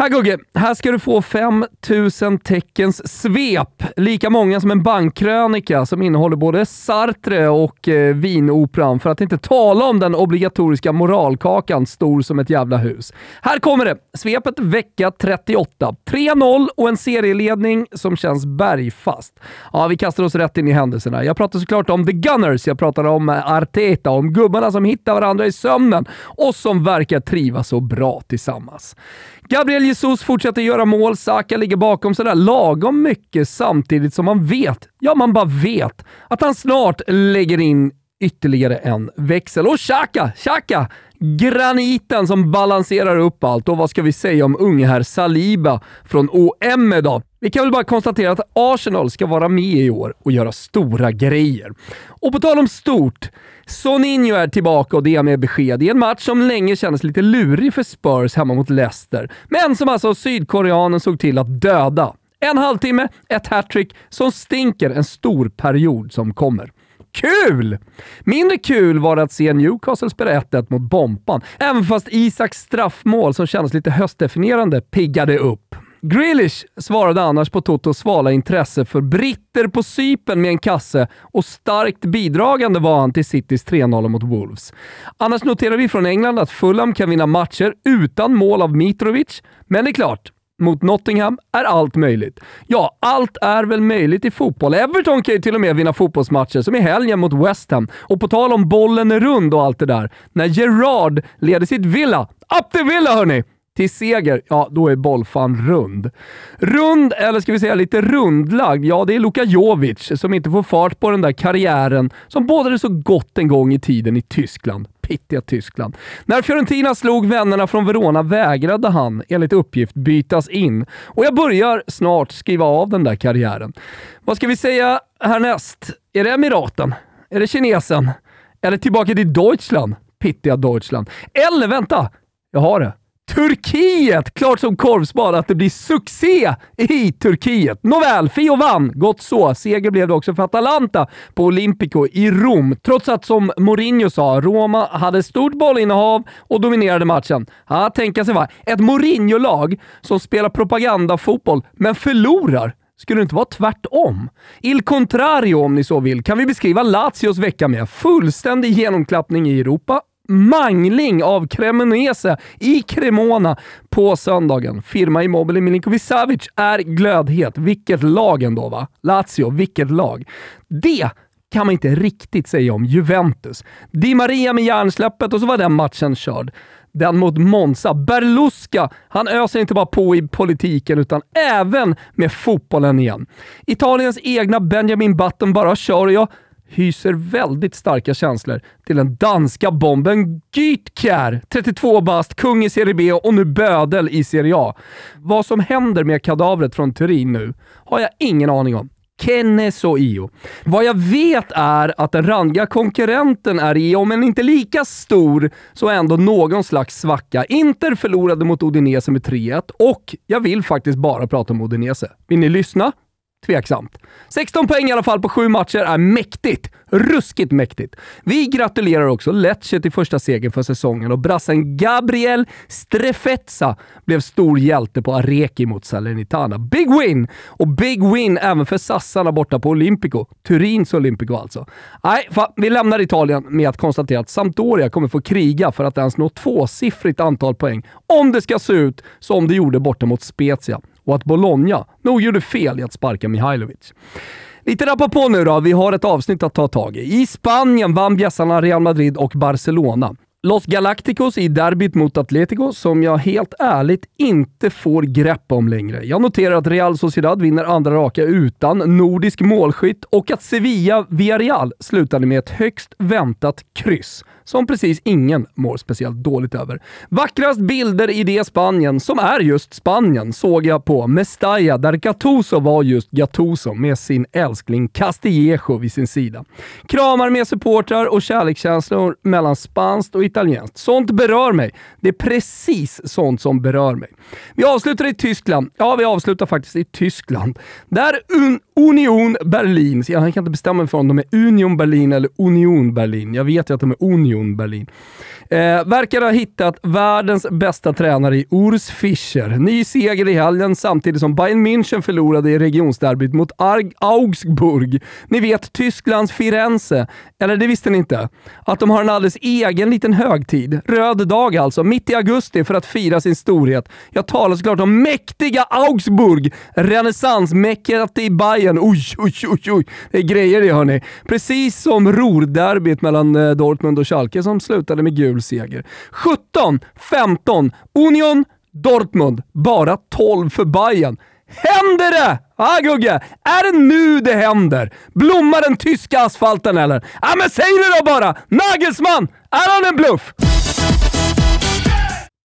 Här Gugge, här ska du få 5000 teckens svep. Lika många som en bankkrönika som innehåller både Sartre och eh, Vinoperan, för att inte tala om den obligatoriska moralkakan stor som ett jävla hus. Här kommer det! Svepet vecka 38. 3-0 och en serieledning som känns bergfast. Ja, vi kastar oss rätt in i händelserna. Jag pratar såklart om The Gunners, jag pratar om eh, Arteta, om gubbarna som hittar varandra i sömnen och som verkar trivas så bra tillsammans. Gabriel Jesus fortsätter göra mål, Saka ligger bakom sådär lagom mycket samtidigt som man vet, ja man bara vet, att han snart lägger in ytterligare en växel. Och Xhaka, Xhaka! Graniten som balanserar upp allt. Och vad ska vi säga om unge herr Saliba från OM idag? Vi kan väl bara konstatera att Arsenal ska vara med i år och göra stora grejer. Och på tal om stort, Soninho är tillbaka och det med besked i en match som länge kändes lite lurig för Spurs hemma mot Leicester, men som alltså sydkoreanen såg till att döda. En halvtimme, ett hattrick som stinker en stor period som kommer. Kul! Mindre kul var det att se Newcastle spela 1-1 mot Bompan, även fast Isaks straffmål som kändes lite höstdefinierande piggade upp. Grealish svarade annars på Totos svala intresse för britter på sypen med en kasse och starkt bidragande var han till Citys 3-0 mot Wolves. Annars noterar vi från England att Fulham kan vinna matcher utan mål av Mitrovic, men det är klart, mot Nottingham är allt möjligt. Ja, allt är väl möjligt i fotboll. Everton kan ju till och med vinna fotbollsmatcher, som i helgen mot West Ham. Och på tal om bollen är rund och allt det där. När Gerard leder sitt Villa, up the Villa hörni! till seger, ja då är bollfan rund. Rund, eller ska vi säga lite rundlagd, ja det är Luka Jovic som inte får fart på den där karriären som bådade så gott en gång i tiden i Tyskland. Pittiga Tyskland. När Fiorentina slog vännerna från Verona vägrade han, enligt uppgift, bytas in. Och jag börjar snart skriva av den där karriären. Vad ska vi säga härnäst? Är det Emiraten? Är det kinesen? Eller tillbaka till Deutschland? Pittiga Deutschland. Eller vänta! Jag har det. Turkiet! Klart som korvspad att det blir succé i Turkiet. Nåväl, Fio vann. Gott så. Seger blev det också för Atalanta på Olympico i Rom. Trots att, som Mourinho sa, Roma hade stort bollinnehav och dominerade matchen. Ja, tänka sig va. Ett Mourinho-lag som spelar propagandafotboll, men förlorar. Skulle det inte vara tvärtom? Il contrario om ni så vill, kan vi beskriva Lazios vecka med. Fullständig genomklappning i Europa mangling av Cremonese i Cremona på söndagen. Firma Immobile Milinkovic Savic är glödhet. Vilket lag ändå va? Lazio, vilket lag. Det kan man inte riktigt säga om Juventus. Di Maria med hjärnsläppet och så var den matchen körd. Den mot Monza. Berlusca, han öser inte bara på i politiken utan även med fotbollen igen. Italiens egna Benjamin Button bara kör och jag hyser väldigt starka känslor till den danska bomben Gytkjær. 32 bast, kung i Serie B och nu bödel i Serie A. Vad som händer med kadavret från Turin nu har jag ingen aning om. Keneso io. Vad jag vet är att den randiga konkurrenten är i, om än inte lika stor, så ändå någon slags svacka. Inter förlorade mot Odinese med 3-1 och jag vill faktiskt bara prata om Odinese. Vill ni lyssna? Tveksamt. 16 poäng i alla fall på sju matcher är mäktigt. Ruskigt mäktigt. Vi gratulerar också Lecce till första segern för säsongen och brassen Gabriel Strefezza blev stor hjälte på Areki mot Salernitana. Big win! Och big win även för sassarna borta på Olympico. Turins Olympico alltså. Nej, vi lämnar Italien med att konstatera att Sampdoria kommer få kriga för att ens nå tvåsiffrigt antal poäng om det ska se ut som det gjorde borta mot Spezia och att Bologna nog gjorde fel i att sparka Mihailovic. Lite rappa på nu då, vi har ett avsnitt att ta tag i. I Spanien vann bjässarna Real Madrid och Barcelona. Los Galacticos i derbyt mot Atletico som jag helt ärligt inte får grepp om längre. Jag noterar att Real Sociedad vinner andra raka utan nordisk målskytt och att Sevilla Villarreal slutade med ett högst väntat kryss som precis ingen mår speciellt dåligt över. Vackrast bilder i det Spanien, som är just Spanien, såg jag på Mestalla där Gattuso var just Gattuso med sin älskling Castillejo vid sin sida. Kramar med supportrar och kärlekskänslor mellan spanskt och italienskt. Sånt berör mig. Det är precis sånt som berör mig. Vi avslutar i Tyskland. Ja, vi avslutar faktiskt i Tyskland. Där Un Union Berlin, jag kan inte bestämma mig för om de är Union Berlin eller Union Berlin. Jag vet ju att de är Union Berlin. Eh, verkar ha hittat världens bästa tränare i Urs Fischer. Ny seger i helgen samtidigt som Bayern München förlorade i regionsderbyt mot Arg Augsburg. Ni vet Tysklands Firenze. Eller det visste ni inte? Att de har en alldeles egen liten högtid. Röd dag alltså, mitt i augusti för att fira sin storhet. Jag talar såklart om mäktiga Augsburg. Renässansmäcket i Bayern. Oj, oj, oj, oj. Det är grejer det hörni. Precis som Ruhrderbyt mellan eh, Dortmund och Schalke som slutade med gul seger. 17-15 Union Dortmund. Bara 12 för Bayern. Händer det? Ja ah, Gugge, är det nu det händer? Blommar den tyska asfalten eller? Ja ah, men säg det då bara! Nagelsmann, är han en bluff?